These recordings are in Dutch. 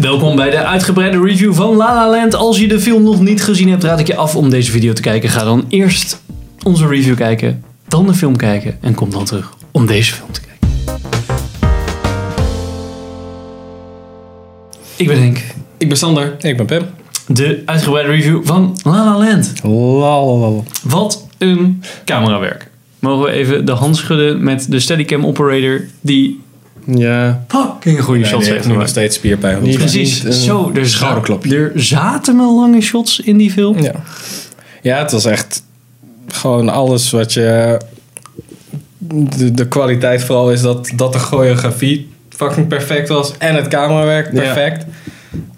Welkom bij de uitgebreide review van La La Land. Als je de film nog niet gezien hebt, raad ik je af om deze video te kijken. Ga dan eerst onze review kijken, dan de film kijken en kom dan terug om deze film te kijken. Ik ben Henk. Ik ben Sander. Ik ben Pim. De uitgebreide review van La La Land. Lalalala. Wat een camerawerk. Mogen we even de hand schudden met de Steadicam operator die Ja. fucking goede shots die heeft nu nog steeds spierpijn. Die- Precies, Niet een zo. Er, schouderklopje. er zaten wel lange shots in die film. Ja. ja, het was echt gewoon alles wat je... De, de kwaliteit vooral is dat, dat de choreografie fucking perfect was. En het camerawerk perfect.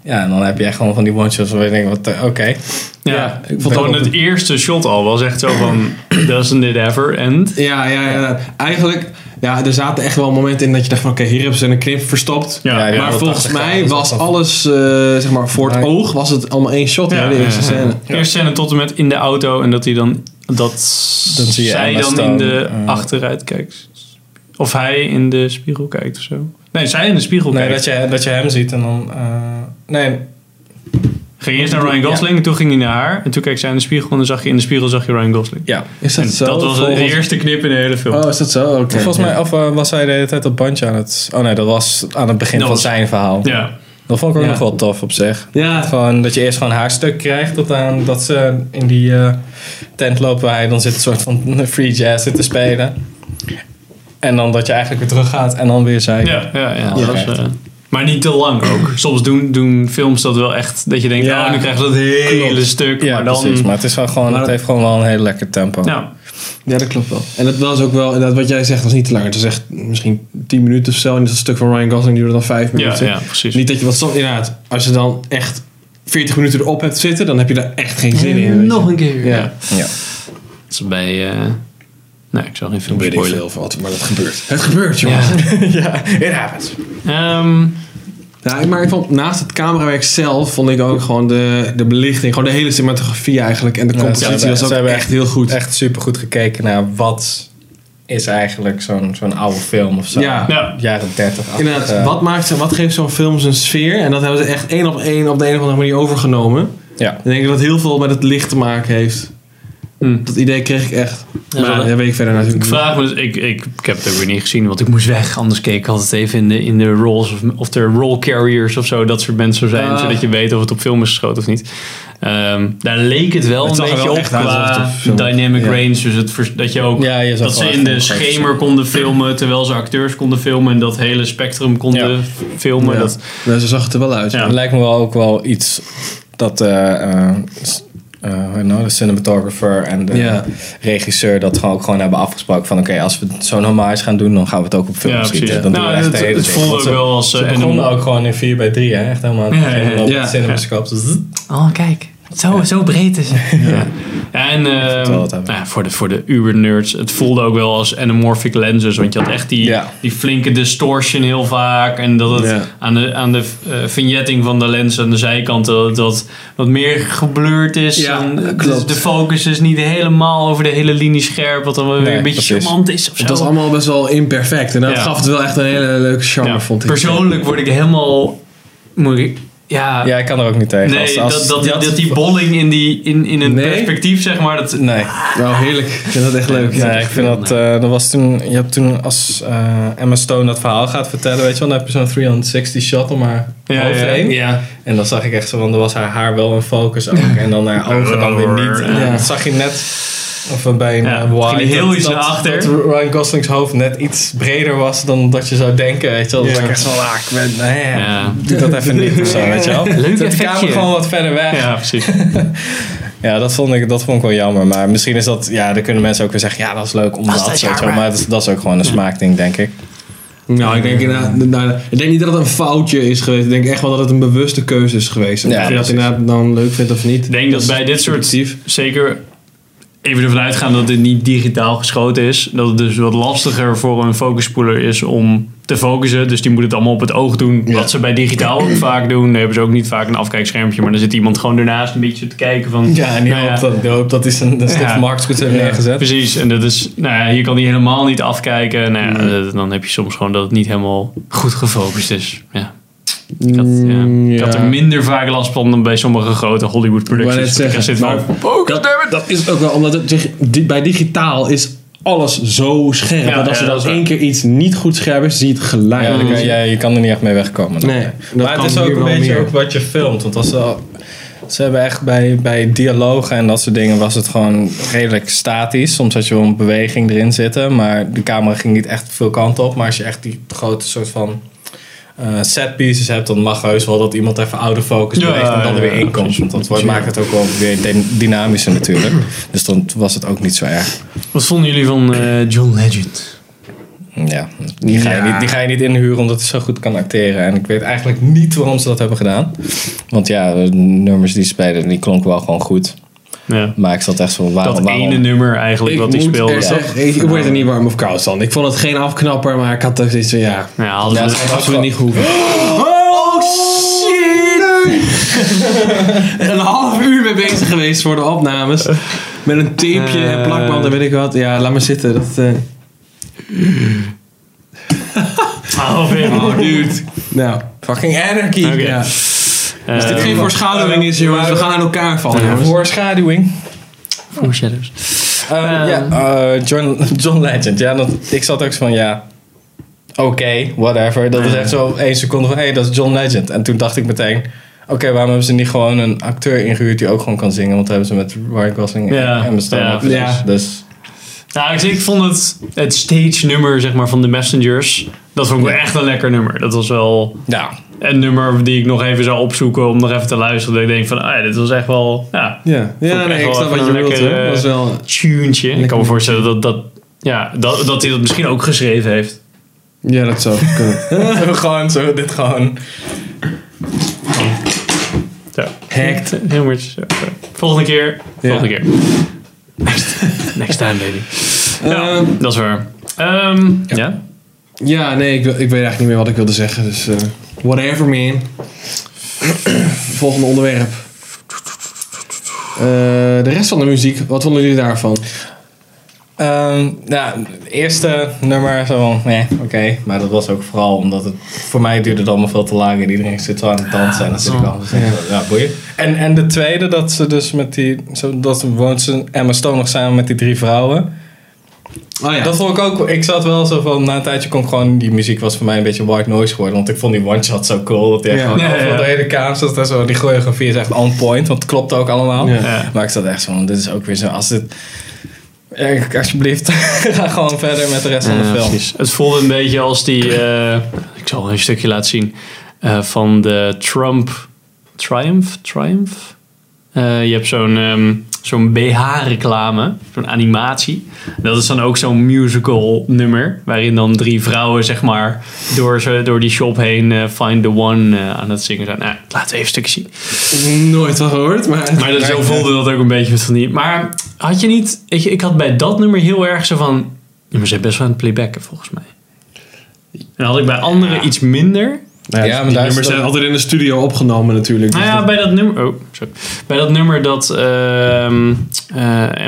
Ja, en dan heb je echt gewoon van die one-shots waar je denkt, wat, eh, oké. Ja, Ja, ik vond gewoon het eerste shot al was echt zo van doesn't it ever end? Ja, ja, ja. Eigenlijk, ja, er zaten echt wel momenten in dat je dacht van oké, hier hebben ze een knip verstopt. Ja, Ja, ja, ja. maar volgens 80 mij was dat alles, eh, zeg maar, voor het oog was het allemaal één shot, Ja, de eerste ja. scène. Eerste scène tot en met in de auto en dat hij dan dat Dan zie je zij dan in de achteruit kijkt. Of hij in de spiegel kijkt of zo. Nee, zij in de spiegel Nee, kijkt. dat je, dat je hem ziet en dan... eh, nee, Ging eerst naar Ryan Gosling en toen ging hij naar haar. En toen keek zij in de spiegel en dan zag je in de spiegel zag je Ryan Gosling. ja. Is En dat zo? dat was de Volgens- eerste knip in de hele film. Oh, is dat zo? Oké. Volgens mij of, eh, was hij de hele tijd dat bandje aan het... Oh nee, dat was aan het begin Dat van was- zijn verhaal. Ja. Dat vond ik ook Ja. nog wel tof op zich. Ja, Gewoon dat je eerst gewoon haar stuk krijgt tot aan dat ze in die eh, tent lopen waar hij dan zit een soort van free jazz zit te spelen. En dan dat je eigenlijk weer terug gaat en dan weer zij. Ja, ja, ja. Ja. dat was, eh, maar niet te lang ook. Soms doen, doen films dat wel echt dat je denkt, Ja. oh, nu krijgen we dat hele Klopt. stuk. Ja, maar dan, precies. Maar het, is wel gewoon, Maar- het heeft gewoon wel een heel lekker tempo. Ja, ja, dat klopt wel. En dat was ook wel, inderdaad, wat jij zegt, was niet te lang. Het was echt misschien 10 minuten of zo. En dat stuk van Ryan Gosling duurde dan 5 ja, minuten. ja, precies. Niet dat je wat soms, inderdaad, als je dan echt 40 minuten erop hebt zitten, dan heb je daar echt geen zin in. je. Nog een keer. Ja. Ja. Ja. Dat is bij... eh nee, ik zal geen film Weet ik spoilen. veel van wat, maar dat gebeurt. Het gebeurt, Ja. jongens. ja, it happens. Ehm, Ja, maar ik vond, naast het camerawerk zelf vond ik ook gewoon de, de belichting, gewoon de hele cinematografie eigenlijk. En de Ja, compositie ze hebben- was ook ze hebben echt heel goed. Echt super goed gekeken naar wat is eigenlijk zo'n zo'n oude film of zo. Ja. Ja. Jaren 30. Inderdaad, wat, maakt, ze- wat geeft zo'n film zijn sfeer? En dat hebben ze echt één op één op de een of andere manier overgenomen. Ja. Ik denk dat het heel veel met het licht te maken heeft. Hm. Dat idee kreeg ik echt. Ja, maar wel- dat weet ik verder Ik natuurlijk niet. vraag me dus, ik, ik, ik heb het ook weer niet gezien, want ik moest weg. Anders keek ik altijd even in de, in de rolls of, of er roll carriers of zo, dat soort mensen zijn, Ah. zodat je weet of het op film is geschoten of niet. Ehm, daar leek het wel Het een beetje wel op qua dynamic Ja. range. Dus het, dat je ook Ja, je zag dat ze in de schemer konden filmen terwijl ze acteurs konden filmen en dat hele spectrum konden Ja. filmen. Ja. Dat, Nou, zo zag het er wel uit. Ja. Het lijkt me wel ook wel iets dat eh, eh, s- eh, nou, de cinematographer en de regisseur dat gewoon ook gewoon hebben afgesproken van oké, als we zo'n hommage gaan doen, dan gaan we het ook op film Ja, schieten. Dan Nou, doen we echt het- de hele het voelde ook wel als, Ze eh, begonnen Animal- ook gewoon in 4 bij 3 hè? echt helemaal Ja, ja, ja. op Ja. het cinemascope. Dus. Oh, kijk. Zo, zo breed is het. Ja. Ja, en ehm, nou ja, voor de, voor de uber-nerds, het voelde ook wel als anamorphic lenses. Want je had echt die, Ja. die flinke distortion heel vaak. En dat het Ja. aan de, aan de eh, vignetting van de lens aan de zijkant dat het wat, meer geblurred is. Ja, En de, klopt. de focus is niet helemaal over de hele linie scherp. Wat dan wel weer Nee, een beetje precies. charmant is of zo. Het was allemaal best wel imperfect. En dat Ja. gaf het wel echt een hele leuke charme, Ja, vond ik. Persoonlijk word ik helemaal... Moet ik, ja, Ja, ik kan er ook niet tegen. Nee, Als- als- dat, dat, die bolling in, die, in, in Nee? perspectief, zeg maar. Dat, Nee. Nou, heerlijk. Ik vind dat echt leuk. Ja, ik vind dat, eh, dat was toen, je hebt toen als eh, Emma Stone dat verhaal gaat vertellen, weet je wel, dan heb je zo'n 360 shot om haar Ja, hoofd ja. heen. Ja. En dan zag ik echt zo, want dan was haar haar wel in focus ook. En dan haar ogen dan weer niet. En dan zag je net, of bij een Ja, eh, White, ging heel dat- iets dat, naar achter. dat Ryan Gosling's hoofd net iets breder was dan dat je zou denken, weet je wel. Dan Ja. ik echt zo, ik ben, nee, Ja. doe dat even niet of zo, weet je wel. Leuk de camera gewoon wat verder weg. ja, precies. Ja, dat vond, ik, dat vond ik wel jammer. Maar misschien is dat, ja, dan kunnen mensen ook weer zeggen, ja, dat is leuk omdat, Dat. Maar dat, is- dat is ook gewoon een smaakding, denk ik. Nou, ik denk, inderdaad, nou, ik denk niet dat het een foutje is geweest. Ik denk echt wel dat het een bewuste keuze is geweest. En Ja, of je dat inderdaad dan leuk vindt of niet. Ik denk dat is bij dit soort, zeker even ervan uitgaan dat dit niet digitaal geschoten is, dat het dus wat lastiger voor een focusspoeler is om te focussen. Dus die moet het allemaal op het oog doen. Ja. Wat ze bij digitaal ook vaak doen. Dan hebben ze ook niet vaak een afkijkschermpje, maar dan zit iemand gewoon ernaast een beetje te kijken van... Ja, en die nou ja, hoopt dat, die dat is een, een stift Ja. markt goed heeft Ja. neergezet. Precies, en dat is, nou ja, hier kan hij helemaal niet afkijken. Nou ja, dan heb je soms gewoon dat het niet helemaal goed gefocust is. Ja. Ik had, ja, Mm, ik had ja. er minder vaak last van dan bij sommige grote Hollywood Ik wou productions. net Ik zeggen, zit dat, it. dat is ook wel omdat het, bij digitaal is alles zo scherp. Ja, dat als ja, er dan één keer iets niet goed scherp is, zie je het gelijk. Ja, kan- ja, je kan er niet echt mee wegkomen. Nee, dat maar het is ook een beetje ook wat je filmt. Want als ze, ze hebben echt bij, bij dialogen en dat soort dingen was het gewoon redelijk statisch. Soms had je wel een beweging erin zitten, maar de camera ging niet echt veel kanten op. Maar als je echt die grote soort van eh set pieces hebt, dan mag heus wel dat iemand even of focus Ja, beweegt en dan er ja, weer in komt. Want dat wordt- maakt het ook wel weer dy- dynamischer natuurlijk. Dus dan was het ook niet zo erg. Wat vonden jullie van eh, John Legend? Ja, die ga, je Ja. niet, die ga je niet inhuren omdat hij zo goed kan acteren. En ik weet eigenlijk niet waarom ze dat hebben gedaan. Want ja, de nummers die spelen, die klonken wel gewoon goed. Ja. Maar ik zat echt zo, waarom? Dat waarom? ene nummer eigenlijk Ik wat hij speelde. er ik, ik word er niet warm of koud van. Ik vond het geen afknapper, maar ik had toch zoiets van ja. Ja, hadden is Absoluut niet goed. Oh shit! een half uur mee bezig geweest voor de opnames. Met een tapeje en plakband en weet ik wat. Ja, laat maar zitten. Dat, eh, Oh, oh, dude. Nou, Fucking anarchy. Oké. ja. Eh, Als dit geen voorschaduwing is, jongens. We gaan aan elkaar vallen, jongens. Voorschaduwing. Foreshadows. Uh, ja, eh, John, John Legend. Ja, dat, ik zat ook zo van, ja, oké, whatever. Dat is echt zo één seconde van, hé, hey, dat is John Legend. En toen dacht ik meteen, oké, waarom hebben ze niet gewoon een acteur ingehuurd die ook gewoon kan zingen? Want dat hebben ze met Ryan Gosling Ja, en Stone ja. Ja. Dus Nou, ik, ik vond het, het stage nummer zeg maar, van The Messengers, dat vond ik wel echt een lekker nummer. Dat was wel ja, een nummer die ik nog even zou opzoeken om nog even te luisteren. Dat ik denk van, ah, dit was echt wel, ja, Ja, ja ik nee, ik snap wat je een bedoelt. hoor. Dat was wel... tuentje. Ik kan me voorstellen dat, dat, ja, dat, dat hij dat misschien ook geschreven heeft. Ja, dat zou kunnen. Gewoon zo, dit gewoon. Zo. Hacked. Zo. Volgende keer. Ja. Volgende keer. Next, next time, baby. Ja, Ehm, dat is waar. Ehm, ja. Ja, nee, ik, ik weet eigenlijk niet meer wat ik wilde zeggen. Dus eh, whatever, man. Volgende onderwerp. Eh, de rest van de muziek, wat vonden jullie daarvan? Ehm, ja, het eerste nummer zo nee, oké. Maar dat was ook vooral omdat het voor mij duurde het allemaal veel te lang. En iedereen zit zo aan het dansen. en dat zit ik al. Dus ja. ja, boeien. En, en de tweede, dat ze dus met die, zo, dat woont ze Emma Stone nog samen met die drie vrouwen. Oh ja. Dat vond ik ook, ik zat wel zo van, na een tijdje kon ik gewoon, die muziek was voor mij een beetje white noise geworden. Want ik vond die one shot zo cool. Dat die echt Ja. gewoon Ja, de hele kamer zat. en zo, Die choreografie is echt on point, want het klopt ook allemaal. Ja. Ja. Maar ik zat echt zo van, dit is ook weer zo, als dit... Ja, alsjeblieft, ga gewoon verder met de rest van de film. precies. Het voelde een beetje als die. eh, ik zal een stukje laten zien. eh, van de Trump. Triumph? Triumph? Eh, je hebt zo'n ehm, zo'n BH-reclame, zo'n animatie. Dat is dan ook zo'n musical nummer. Waarin dan drie vrouwen, zeg maar, door, ze, door die shop heen eh, Find the One eh, aan het zingen zijn. Nou, laten we even een stukje zien. Nooit gehoord, maar... Maar dat, zo voelde dat ook een beetje van die. Maar had je niet. Ik, ik had bij dat nummer heel erg zo van. Ja, maar ze zijn best wel aan het playbacken volgens mij. En had ik bij anderen iets minder. Nou Ja, maar is nummers dan- zijn altijd in de studio opgenomen natuurlijk. Nou dus ja, dat- bij dat nummer. Oh, sorry. Bij dat nummer dat. ehm eh,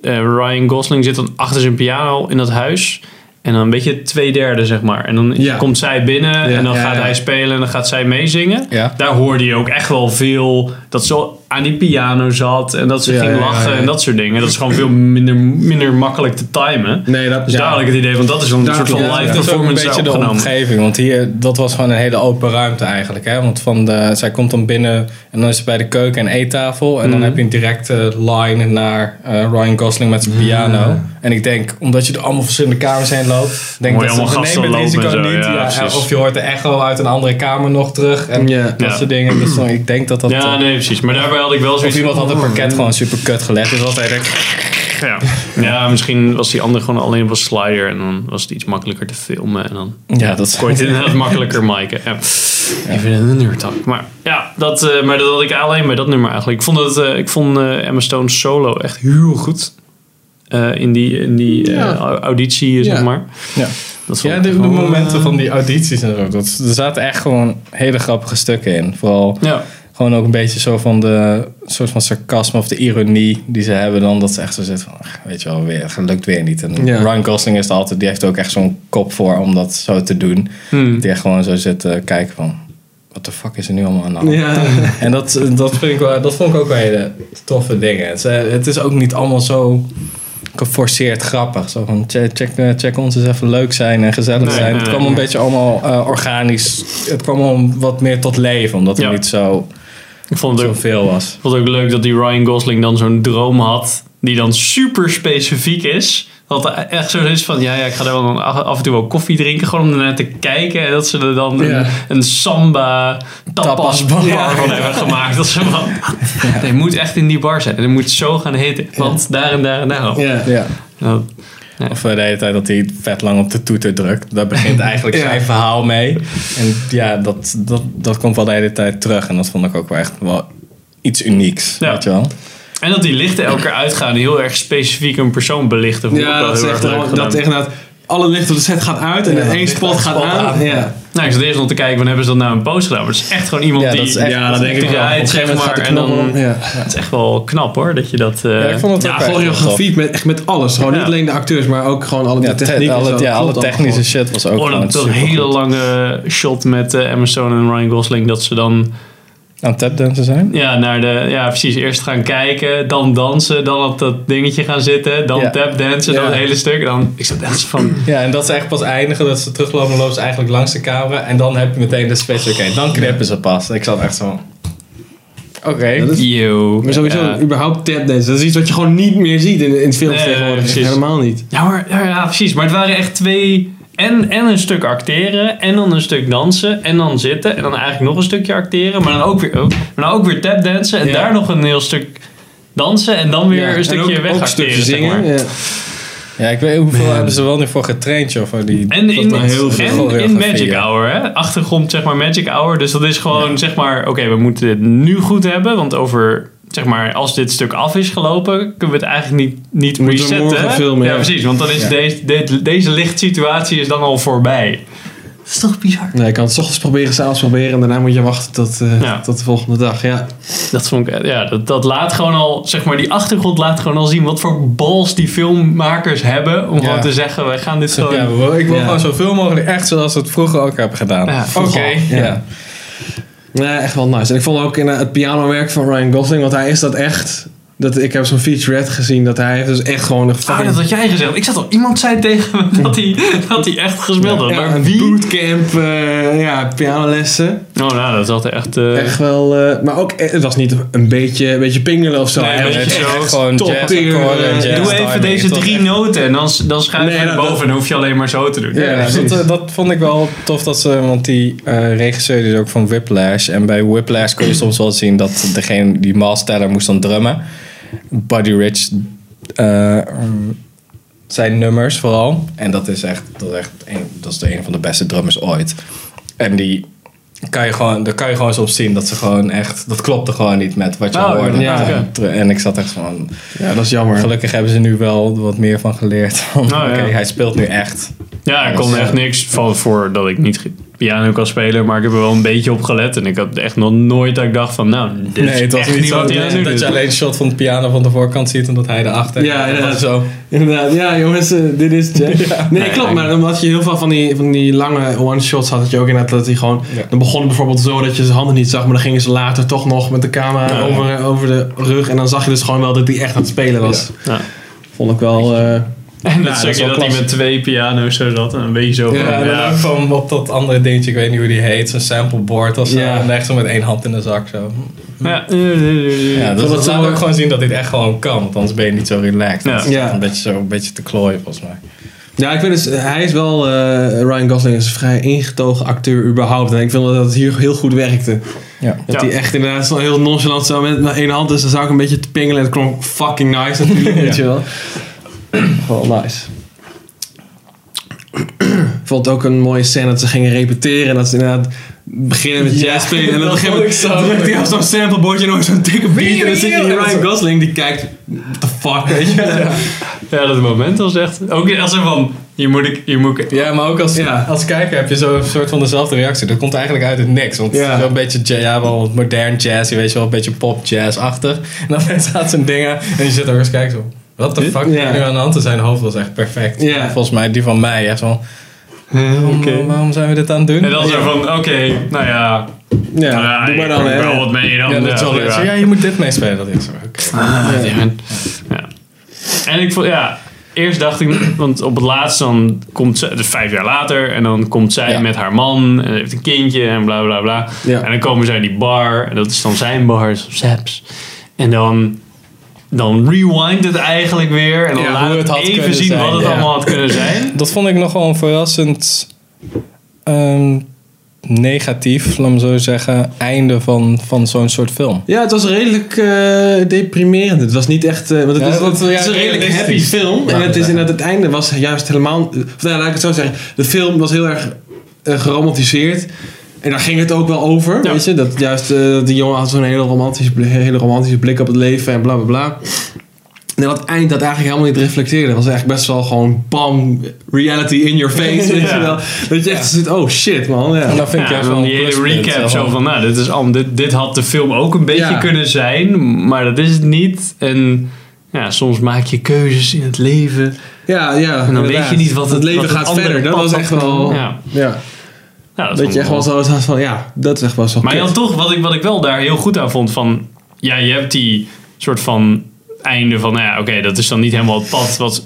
eh, Ryan Gosling zit dan achter zijn piano in dat huis. En dan een beetje twee derde, zeg maar. En dan Ja. komt zij binnen en dan ja, gaat ja. hij spelen en dan gaat zij meezingen. Ja. Daar hoorde je ook echt wel veel dat ze aan die piano zat en dat ze Ja, ging lachen ja. en dat soort dingen. Dat is gewoon veel minder, minder makkelijk te timen. Nee, dat... Dus ik het idee van, dat is een Daar soort van live ja. Dat is een performance beetje de omgeving. Want hier, dat was gewoon een hele open ruimte eigenlijk. Hè? Want van de, zij komt dan binnen en dan is ze bij de keuken en eettafel. En dan Mhm. heb je een directe line naar eh, Ryan Gosling met zijn piano. En ik denk, omdat je er allemaal verschillende kamers heen loopt. Denk je dat ze nemen het risico zo, niet. of je hoort de echo uit een andere kamer nog terug. En dat soort dingen. Dus dan, ik denk dat dat... Ja, nee, precies. Maar daarbij had ik wel of zoiets iemand had het parket gewoon super kut gelegd. Dus altijd denk Ja. ja, misschien was die andere gewoon alleen op een slider en dan was het iets makkelijker te filmen. En dan Ja, dat is- kon je het inderdaad makkelijker miken. Ja. Even een nerdtalk. Maar ja, dat, eh, maar dat had ik alleen bij dat nummer eigenlijk. Ik vond, het, eh, ik vond eh, Emma Stone's solo echt heel goed. Eh, in die, in die Ja. au- auditie, zeg Ja. maar. Ja. Dat vond Ja, de, de momenten van die audities en zo. Dat, er zaten echt gewoon hele grappige stukken in. Vooral Ja. Gewoon ook een beetje zo van de soort van sarcasme of de ironie die ze hebben dan. Dat ze echt zo zit van, ach, weet je wel, weer, het lukt weer niet. En Ja. Ryan Gosling is er altijd, die heeft ook echt zo'n kop voor om dat zo te doen. Hmm. Die echt gewoon zo zit te kijken van, what the fuck is er nu allemaal aan de hand? Ja. En dat, dat, vind ik wel, dat vond ik ook wel hele toffe dingen. Het, is, eh, het is ook niet allemaal zo geforceerd grappig. Zo van check, check, eh, check ons eens even leuk zijn en gezellig Nee, zijn. nee, het kwam nee. een beetje allemaal eh, organisch. Het kwam al wat meer tot leven, omdat Ja. niet zo, Ik vond het ook zoveel was. Vond het ook leuk dat die Ryan Gosling dan zo'n droom had. Die dan super specifiek is. Dat er echt zo is van, ja, ja ik ga daar wel dan af en toe wel koffie drinken. Gewoon om ernaar te kijken. En dat ze er dan Ja. een, een samba tapas Tapasbar. bar van hebben gemaakt. Dat ze van, nee, moet echt in die bar zijn. En het moet zo gaan hitten. Want daar en daar en daar. Ja. Ja. Nou, Of eh, de hele tijd dat hij vet lang op de toeter drukt. Daar begint eigenlijk Ja. zijn verhaal mee. En ja, dat, dat, dat komt wel de hele tijd terug. En dat vond ik ook wel echt wel iets unieks. Ja. Weet je wel? En dat die lichten elke keer uitgaan. Die heel erg specifiek een persoon belichten. Ja, wel dat is echt dat gedaan. echt inderdaad alle lichten op de set gaat uit en één spot gaat spot aan. aan. Ja. Nou, ik zat eerst nog te kijken, van hebben ze dat nou een post gedaan? Maar het is echt gewoon iemand Ja, die... dat is echt- Ja, dat denk ik wel. een zeg maar, en dan- om. Ja. Het is echt wel knap hoor, dat je dat... eh, Ja, ik vond het Ja, choreografie met, echt met alles. Gewoon Ja. niet alleen de acteurs, maar ook gewoon alle Ja, techniek. alle, ja, alle technische shit was ook Oh, gewoon supergoed. hele lange shot met eh, Emma Stone en Ryan Gosling. Dat ze dan Aan tapdansen zijn? ja, naar de... Ja, precies. Eerst gaan kijken, dan dansen, dan op dat dingetje gaan zitten. Dan Ja. tapdansen, dan Ja. het hele stuk. Dan, ik zat echt van... Ja, en dat ze echt pas eindigen, dat ze teruglopen en lopen ze eigenlijk langs de camera. En dan heb je meteen de switch, oké, dan knippen ze pas. Ik zat echt zo... Oké. Yo. Maar sowieso, Ja. überhaupt tapdance. Dat is iets wat je gewoon niet meer ziet in, in films Nee, tegenwoordig. precies. Helemaal niet. Ja, maar, ja, ja, precies. Maar het waren echt twee... En, en een stuk acteren, en dan een stuk dansen, en dan zitten, en dan eigenlijk nog een stukje acteren, maar dan ook weer, ook, maar dan ook weer tapdansen, en Ja. daar nog een heel stuk dansen, en dan weer Ja, een en stukje ook, ook wegacteren, zeg zingen. maar. Ja. Ja, ik weet hoeveel hebben ze wel nu voor getraind, joh, voor die... En in, nou heel veel en in Magic. Hour, hè? achtergrond zeg maar Magic Hour. Dus dat is gewoon zeg maar, oké, we moeten dit nu goed hebben. Want over, zeg maar, als dit stuk af is gelopen, kunnen we het eigenlijk niet, niet Moeten we resetten. filmen, ja, ja. precies. Want dan is Ja. deze, de- deze lichtsituatie is dan al voorbij. Dat is toch bizar? Nee, je kan het 's ochtends proberen, s'avonds proberen en daarna moet je wachten tot, eh, Ja. tot de volgende dag. Ja. Dat vond ik, ja, dat, dat laat gewoon al, zeg maar, die achtergrond laat gewoon al zien wat voor bals die filmmakers hebben. Om Ja. gewoon te zeggen, wij gaan dit gewoon... Ja, ik wil Ja. gewoon zoveel mogelijk echt zoals we het vroeger ook hebben gedaan. Ja, Oké, ja. Nee, echt wel nice. En ik vond ook in het pianowerk van Ryan Gosling, want hij is dat echt. Dat, ik heb zo'n featurette gezien dat hij heeft dus echt gewoon een fucking... dat had jij gezegd. Ik zat al, iemand zei tegen me dat hij, dat hij echt gespeeld had. ja, maar een wie? bootcamp, eh, ja, pianolessen. Oh, nou, dat zat echt... eh, Echt wel, eh, maar ook, eh, het was niet een beetje, een beetje pingelen of zo. Nee, gewoon top jazz jazz Doe even timing. deze drie echt- noten en dan, dan schuif je Nee, dat- boven en dan hoef je alleen maar zo te doen. Ja, dat, dat vond ik wel tof dat ze, want die eh, regisseur is ook van Whiplash. En bij Whiplash kon je soms wel zien dat degene, die Miles Teller moest dan drummen. Buddy Rich eh, zijn nummers vooral. En dat is echt, dat is echt een, dat is de een van de beste drummers ooit. En die kan je gewoon, daar kan je gewoon soms zien dat ze gewoon echt, dat klopte gewoon niet met wat je Oh, hoorde. ja. En ik zat echt van, Ja, dat is jammer. gelukkig hebben ze nu wel wat meer van geleerd. Van, Oh, ja. Oké, hij speelt nu echt. Ja, ik kon echt niks van voor dat ik niet piano kan spelen, maar ik heb er wel een beetje op gelet. En ik had echt nog nooit dat ik dacht van, nou, dit Nee, is het was echt niet zo wat hij aan het dat, je alleen een shot van de piano van de voorkant ziet en dat hij erachter. Ja, dat inderdaad. was zo. Inderdaad, ja jongens, eh, dit is jazz. Nee, Nee, klopt, maar omdat je heel veel van die, van die lange one-shots had, dat je ook inderdaad dat hij gewoon... Ja. Dan begon het bijvoorbeeld zo dat je zijn handen niet zag, maar dan gingen ze later toch nog met de camera Ja. over, over de rug. En dan zag je dus gewoon wel dat hij echt aan het spelen was. Ja. Vond ik wel... eh, En Ja, dat dat hij met twee piano's zo zat en een beetje zo Ja, van, Ja, van op dat andere dingetje, ik weet niet hoe die heet, zo'n sampleboard of zo. Ja. En echt zo met één hand in de zak zo. ja. Ja, dus dat zo- laat ook gewoon zien dat dit echt gewoon kan, want anders ben je niet zo relaxed. Ja. Dat is Ja. Een beetje zo, een beetje te klooien volgens mij. Ja, ik vind dus, hij is wel, eh, Ryan Gosling is een vrij ingetogen acteur überhaupt. En ik vind dat het hier heel goed werkte. Ja. Dat Ja. hij echt inderdaad zo heel nonchalant zo met één hand, dus dan zou ik een beetje te pingelen. Het klonk fucking nice natuurlijk, weet je wel. Wel nice. Ik vond het ook een mooie scène dat ze gingen repeteren. En dat ze inderdaad beginnen met Ja, jazz spelen. En op een gegeven vond ik zo drukt hij op zo'n samplebordje nog zo'n dikke beat. En dan zit je die Ryan Gosling die kijkt, what the fuck, weet je. Ja, dat moment was echt... Ook als er van, hier moet ik... Hier moet ik Ja, maar ook als, Ja. als kijker heb je zo'n soort van dezelfde reactie. Dat komt eigenlijk uit het niks. Want Ja. het is wel een beetje ja, ja, wel modern jazz, je weet je wel, een beetje pop jazz-achtig. En dan staat zo'n dingen en je zit er eens kijken zo. Wat de fuck Ja. nu aan de hand? En zijn hoofd was echt perfect. Ja. Volgens mij die van mij echt zo. Waarom, waarom zijn we dit aan het doen? En dan zo van, oké, nou ja, Ja, nou ja, doe maar ik dan. wel wat mee dan. ja, dat is wel ja, je moet dit meespelen. Dat is zo. oké. Ah, ja. Ja. En ik vond, ja, eerst dacht ik, want op het laatst dan komt ze, dus vijf jaar later, en dan komt zij Ja. met haar man en heeft een kindje en bla bla bla. Ja. En dan komen zij in die bar, en dat is dan zijn bar, Saps. En dan, dan rewind het eigenlijk weer, en dan Ja, laat het, even kunnen zien zijn, wat het ja. allemaal had kunnen zijn. Dat vond ik nogal een verrassend ehm, negatief, laat me zo zeggen, einde van, van zo'n soort film. Ja, het was redelijk eh, deprimerend. Het was niet echt... eh, want het, Ja, is, dat- het ja, is een redelijk happy film. En het is inderdaad, het einde was juist helemaal... Of, nou, laat ik het zo zeggen. De film was heel erg eh, geromantiseerd. En daar ging het ook wel over, Ja. weet je. Dat juist eh, die jongen had zo'n hele romantische, blik- hele romantische blik op het leven en bla bla bla. En dat eind dat eigenlijk helemaal niet reflecteerde. Dat was eigenlijk best wel gewoon bam, reality in your face, weet je Ja. wel. Dat je echt zit, oh shit man. Ja. En dat vind ik Ja, juist dan wel een die hele recap zo zo van, nou, dit, is al, dit, dit had de film ook een beetje Ja. kunnen zijn, maar dat is het niet. En ja, soms maak je keuzes in het leven. Ja, ja. En dan weet je niet wat het- leven wat gaat verder. Dat was echt wel. Ja. Ja. Nou, dat je echt wel zo van, ja, dat is echt wel zo. Maar dan toch, wat ik, wat ik wel daar heel goed aan vond, van ja, je hebt die soort van einde van, nou ja, oké, dat is dan niet helemaal het pad wat,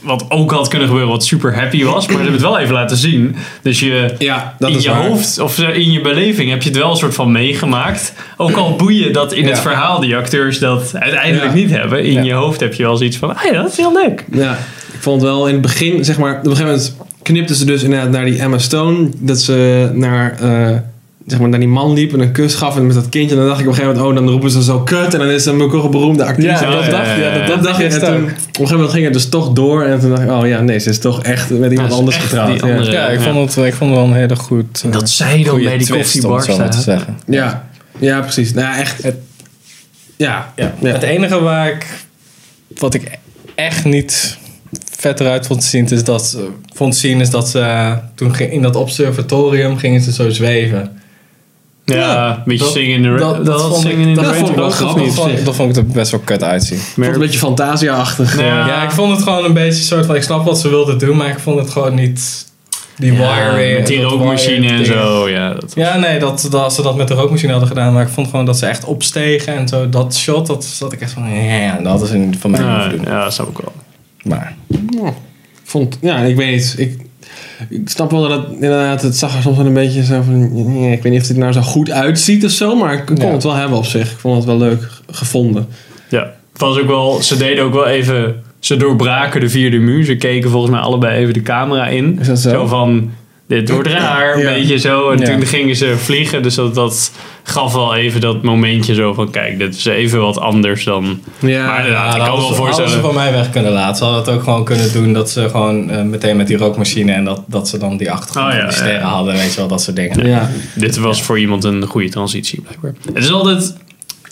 wat ook had kunnen gebeuren, wat super happy was, maar ze hebben het wel even laten zien. Dus je, Ja, dat in is je waar. hoofd of in je beleving heb je het wel een soort van meegemaakt. Ook al boeien dat in het verhaal die acteurs dat uiteindelijk Ja. niet hebben. In Ja. je hoofd heb je wel zoiets van, ah ja, dat is heel leuk. Ja, ik vond wel in het begin, zeg maar, op een gegeven moment knipten ze dus inderdaad naar die Emma Stone. Dat ze naar, eh, zeg maar, naar die man liep en een kus gaf en met dat kindje. En dan dacht ik op een gegeven moment, oh, dan roepen ze zo kut. En dan is ze een beroemde actrice. Ja, dat dacht- ja, dat, dat dacht ik. eerst En toen, op een gegeven moment ging het dus toch door. En toen dacht ik, oh ja, nee, ze is toch echt met iemand Ja, anders getrouwd. Ja. andere- Ja, ik vond het, ik vond het wel een hele goed. eh, Dat zij dan bij die koffiebar staat. zeggen. Ja. ja, precies. Nou echt. Het- ja. Ja. Ja. Het enige waar ik, wat ik echt niet vet eruit vond zien, is dat, vond zien is dat ze eh, toen ging, in dat observatorium gingen ze zo zweven. Ja, Ja, een beetje dat- zingen in de dat- dat dat vond ik- in de vond ik wel grappig. Dat vond, dat vond ik er best wel kut uitzien. Ik vond het een beetje fantasia-achtig. Ja. Ja, ik vond het gewoon een beetje soort van, ik snap wat ze wilden doen, maar ik vond het gewoon niet die Ja, wire weer. met die dat rookmachine en zo. Ja, dat Ja, nee, dat, dat als ze dat met de rookmachine hadden gedaan, maar ik vond gewoon dat ze echt opstegen en zo. Dat shot, dat zat ik echt van, ja, dat is een, van mij niet ja, dat snap ik wel. Maar, Ik vond, ja, ik weet niet. Ik, ik snap wel dat het, inderdaad, het zag er soms wel een beetje zo van, nee, ik weet niet of het er nou zo goed uitziet of zo, maar ik kon Ja. het wel hebben op zich. Ik vond het wel leuk gevonden. Ja, het was ook wel, ze deden ook wel even, ze doorbraken de vierde muur. Ze keken volgens mij allebei even de camera in. Is dat zo? van, dit wordt raar, een Ja. beetje zo. En Ja. toen gingen ze vliegen, dus dat, dat gaf wel even dat momentje zo van, kijk, dit is even wat anders dan... Ja, Maar inderdaad, ik kan wel hadden ze- hadden voorstellen... ze van mij weg kunnen laten. Ze hadden het ook gewoon kunnen doen dat ze gewoon eh, meteen met die rookmachine en dat, dat ze dan die achtergrond Oh, ja, en die ja, sterren ja. hadden, weet je wel, dat soort dingen. ja. Dit was voor iemand een goede transitie, blijkbaar. Het is altijd...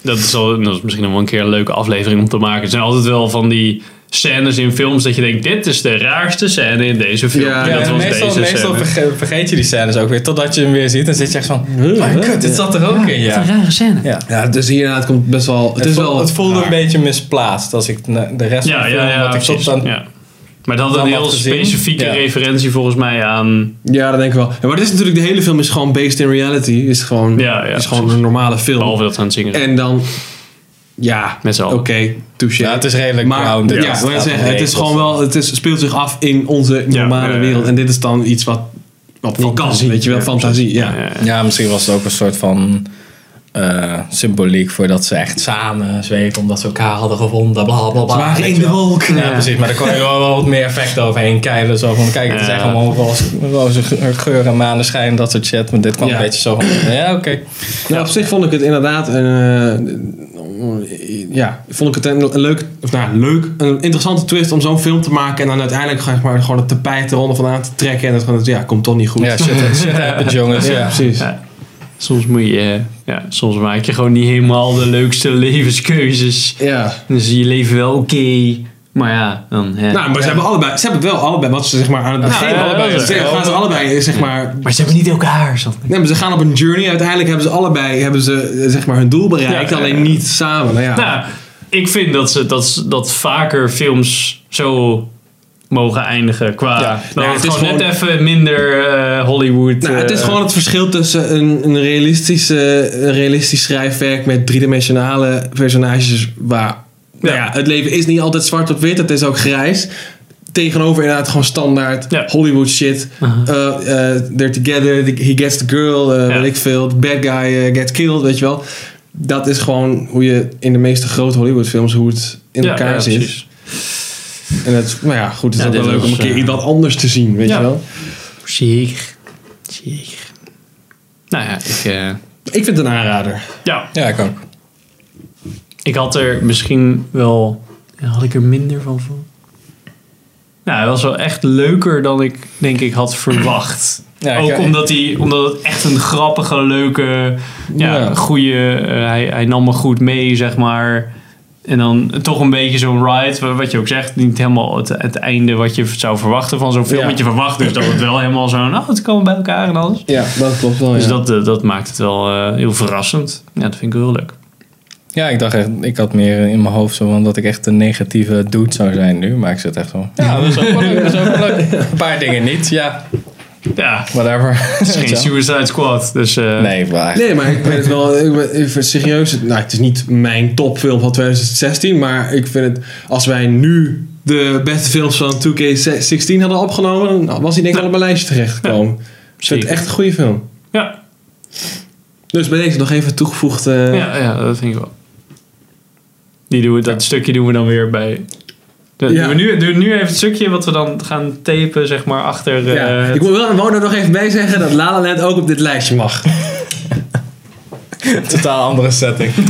Dat is, al, dat is misschien nog wel een keer een leuke aflevering om te maken. Het zijn altijd wel van die scènes in films dat je denkt... Dit is de raarste scène in deze film. Ja, dat was meestal, deze meestal scène. verge- vergeet je die scènes ook weer. Totdat je hem weer ziet en zit je echt van... Oh, kut, dit zat er ook in, ja. rare scène. ja. Ja, dus hierna, het komt best wel, het, Het, is voel- wel... het voelde raar. een beetje misplaatst als ik de rest Ja, van de ja, film... ja, wat ik tot dan, ja. Maar dat had een heel specifieke Ja. referentie volgens mij aan... Ja, dat denk ik wel. Ja, maar het is natuurlijk, de hele film is gewoon based in reality. Is gewoon, Ja, ja, is gewoon een normale film. Behalve dat ze aan het zingen. En dan, ja, Met z'n oké, allen. touché. Ja, het is redelijk maar, ja, zeggen, het is gewoon wel, het is, speelt zich af in onze normale ja, wereld. En dit is dan iets wat, wat kan, weet je wel, Ja, fantasie. Ja. Ja, misschien was het ook een soort van eh, symboliek voor dat ze echt samen zweven omdat ze elkaar hadden gevonden. Bla bla bla. Ze waren weet in de wolk. Ja, Ja. precies. Maar daar kon je wel, wel wat meer effecten overheen keilen. Zo van, kijk, het is echt allemaal roze, geur en maneschijn, dat soort shit. Maar dit kwam Ja. een beetje zo van, ja, oké. Nou, op zich vond ik het inderdaad een, eh, ja, vond ik het een, een leuk, of nou, leuk, een interessante twist om zo'n film te maken en dan uiteindelijk ga ik maar gewoon het tapijt eronder vandaan te trekken en dat gewoon, ja, komt toch niet goed. Ja, shit, shit happens, jongens. Ja, Ja. precies. Ja. Soms moet je, ja, soms maak je gewoon niet helemaal de leukste levenskeuzes. Ja. Is je leven wel oké, maar ja, dan... Hè. Nou, maar ze hebben allebei, ze hebben wel allebei wat ze zeg maar aan het begin, ja, allebei, ja, ze ja. gaan ze allebei zeg maar, maar ze hebben niet elkaar. Zo. nee, maar ze gaan op een journey. Uiteindelijk hebben ze allebei hebben ze zeg maar hun doel bereikt, Ja, ja, alleen ja. niet samen. Nou ja. Nou, ik vind dat, ze, dat, dat vaker films zo mogen eindigen. Qua, Ja. dan Nou, het het is gewoon net gewoon- even minder eh, Hollywood. Nou, het is eh, gewoon het verschil tussen een, een, realistische, een realistisch schrijfwerk met driedimensionale personages waar nou ja, het leven is niet altijd zwart op wit, het is ook grijs. Tegenover inderdaad gewoon standaard Ja. Hollywood shit. Uh, uh, they're together, the- he gets the girl, uh, Ja. weet ik veel. The bad guy uh, gets killed, weet je wel. Dat is gewoon hoe je in de meeste grote Hollywood films hoe het in ja, elkaar ja, zit. precies. En het, nou ja, goed, het is Ja, ook wel leuk om een keer eh, iets wat anders te zien, weet Ja. je wel. Zeker. Zeker. Nou ja, ik, eh, Ik vind het een aanrader. ja, Ja, ik ook. Ik had er misschien wel... had ik er minder van voor? Nou, hij was wel echt leuker dan ik denk ik had verwacht. Ja, Ook omdat, hij, omdat het echt een grappige, leuke, ja, Ja. goede... eh, hij, hij nam me goed mee, zeg maar. En dan toch een beetje zo'n ride, wa- wat je ook zegt. Niet helemaal het, het einde wat je zou verwachten van zo'n film. Ja. Want je verwacht dus dat het wel helemaal zo'n... Oh, het komen bij elkaar en alles. Ja, dat klopt wel. Dus dat, eh, dat maakt het wel eh, heel verrassend. Ja, dat vind ik wel heel leuk. Ja, ik dacht echt, ik had meer in mijn hoofd zo van dat ik echt een negatieve dude zou zijn nu. Maar ik zit echt zo. Ja, dat is ook wel leuk. Dat is ook wel leuk. Een paar dingen niet, ja. Ja, Whatever. het is geen Suicide Squad. Dus eh, Nee, maar Nee, maar ik weet het wel. Ik ben even serieus. Nou, het is niet mijn topfilm van 2016. Maar ik vind het. Als wij nu de beste films van 2K16 hadden opgenomen. Dan was hij denk ik al op mijn lijstje terechtgekomen. Ik vind het echt een goede film. Ja, Dus bij deze nog even toegevoegd. eh, ja, ja, dat vind ik wel. Die doen we, dat stukje doen we dan weer bij... Ja. doen, we nu, doen we nu even het stukje wat we dan gaan tapen, zeg maar, achter... eh, ja. het- Ik wil wel wou er nog even bij zeggen dat La La Land ook op dit lijstje mag. totaal andere setting.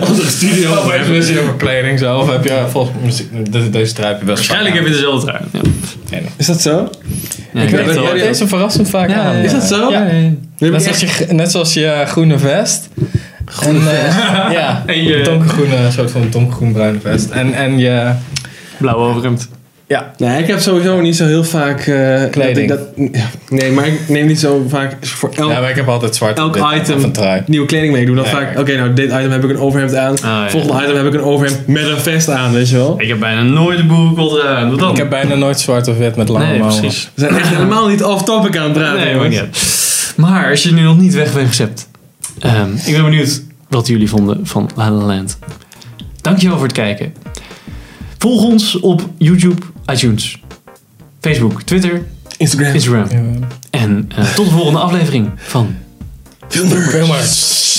Andere studio. Of heb je over kleding zo? Of heb je volgens muziek, de- deze trui heb je best Waarschijnlijk heb je dezelfde trui. Ja. Is dat zo? Ja, Ik weet het wel. wel. Deze verrassend vaak Ja, aan. Is dat zo? Ja. Net zoals, je, net zoals je groene vest. Groene vest. ja, En je- een donkergroene, een soort van donkergroen-bruine vest. En, en je... Blauw overhemd. Ja, Nee, ik heb sowieso niet zo heel vaak... eh, Kleding. Dat ja, nee, maar ik neem niet zo vaak voor elk ja, maar ik heb altijd zwart elk item of een trui. nieuwe kleding mee. Ik doe dan Ja, vaak, ja. oké, nou dit item heb ik een overhemd aan. ja. Volgende item heb ik een overhemd met een vest aan, weet je wel. Ik heb bijna nooit een boerenkool aan. Wat dan? Ik heb bijna nooit zwart of wit met lange nee, mouwen. precies. We zijn echt helemaal niet off-topic aan het praten. Nee, maar jongens. niet. Maar als je nu nog niet wegwegens hebt. Ehm, ik ben benieuwd wat jullie vonden van La La Land. Dankjewel voor het kijken. Volg ons op YouTube, iTunes, Facebook, Twitter, Instagram. Instagram. Ja. En eh, tot de volgende aflevering van. Filmers.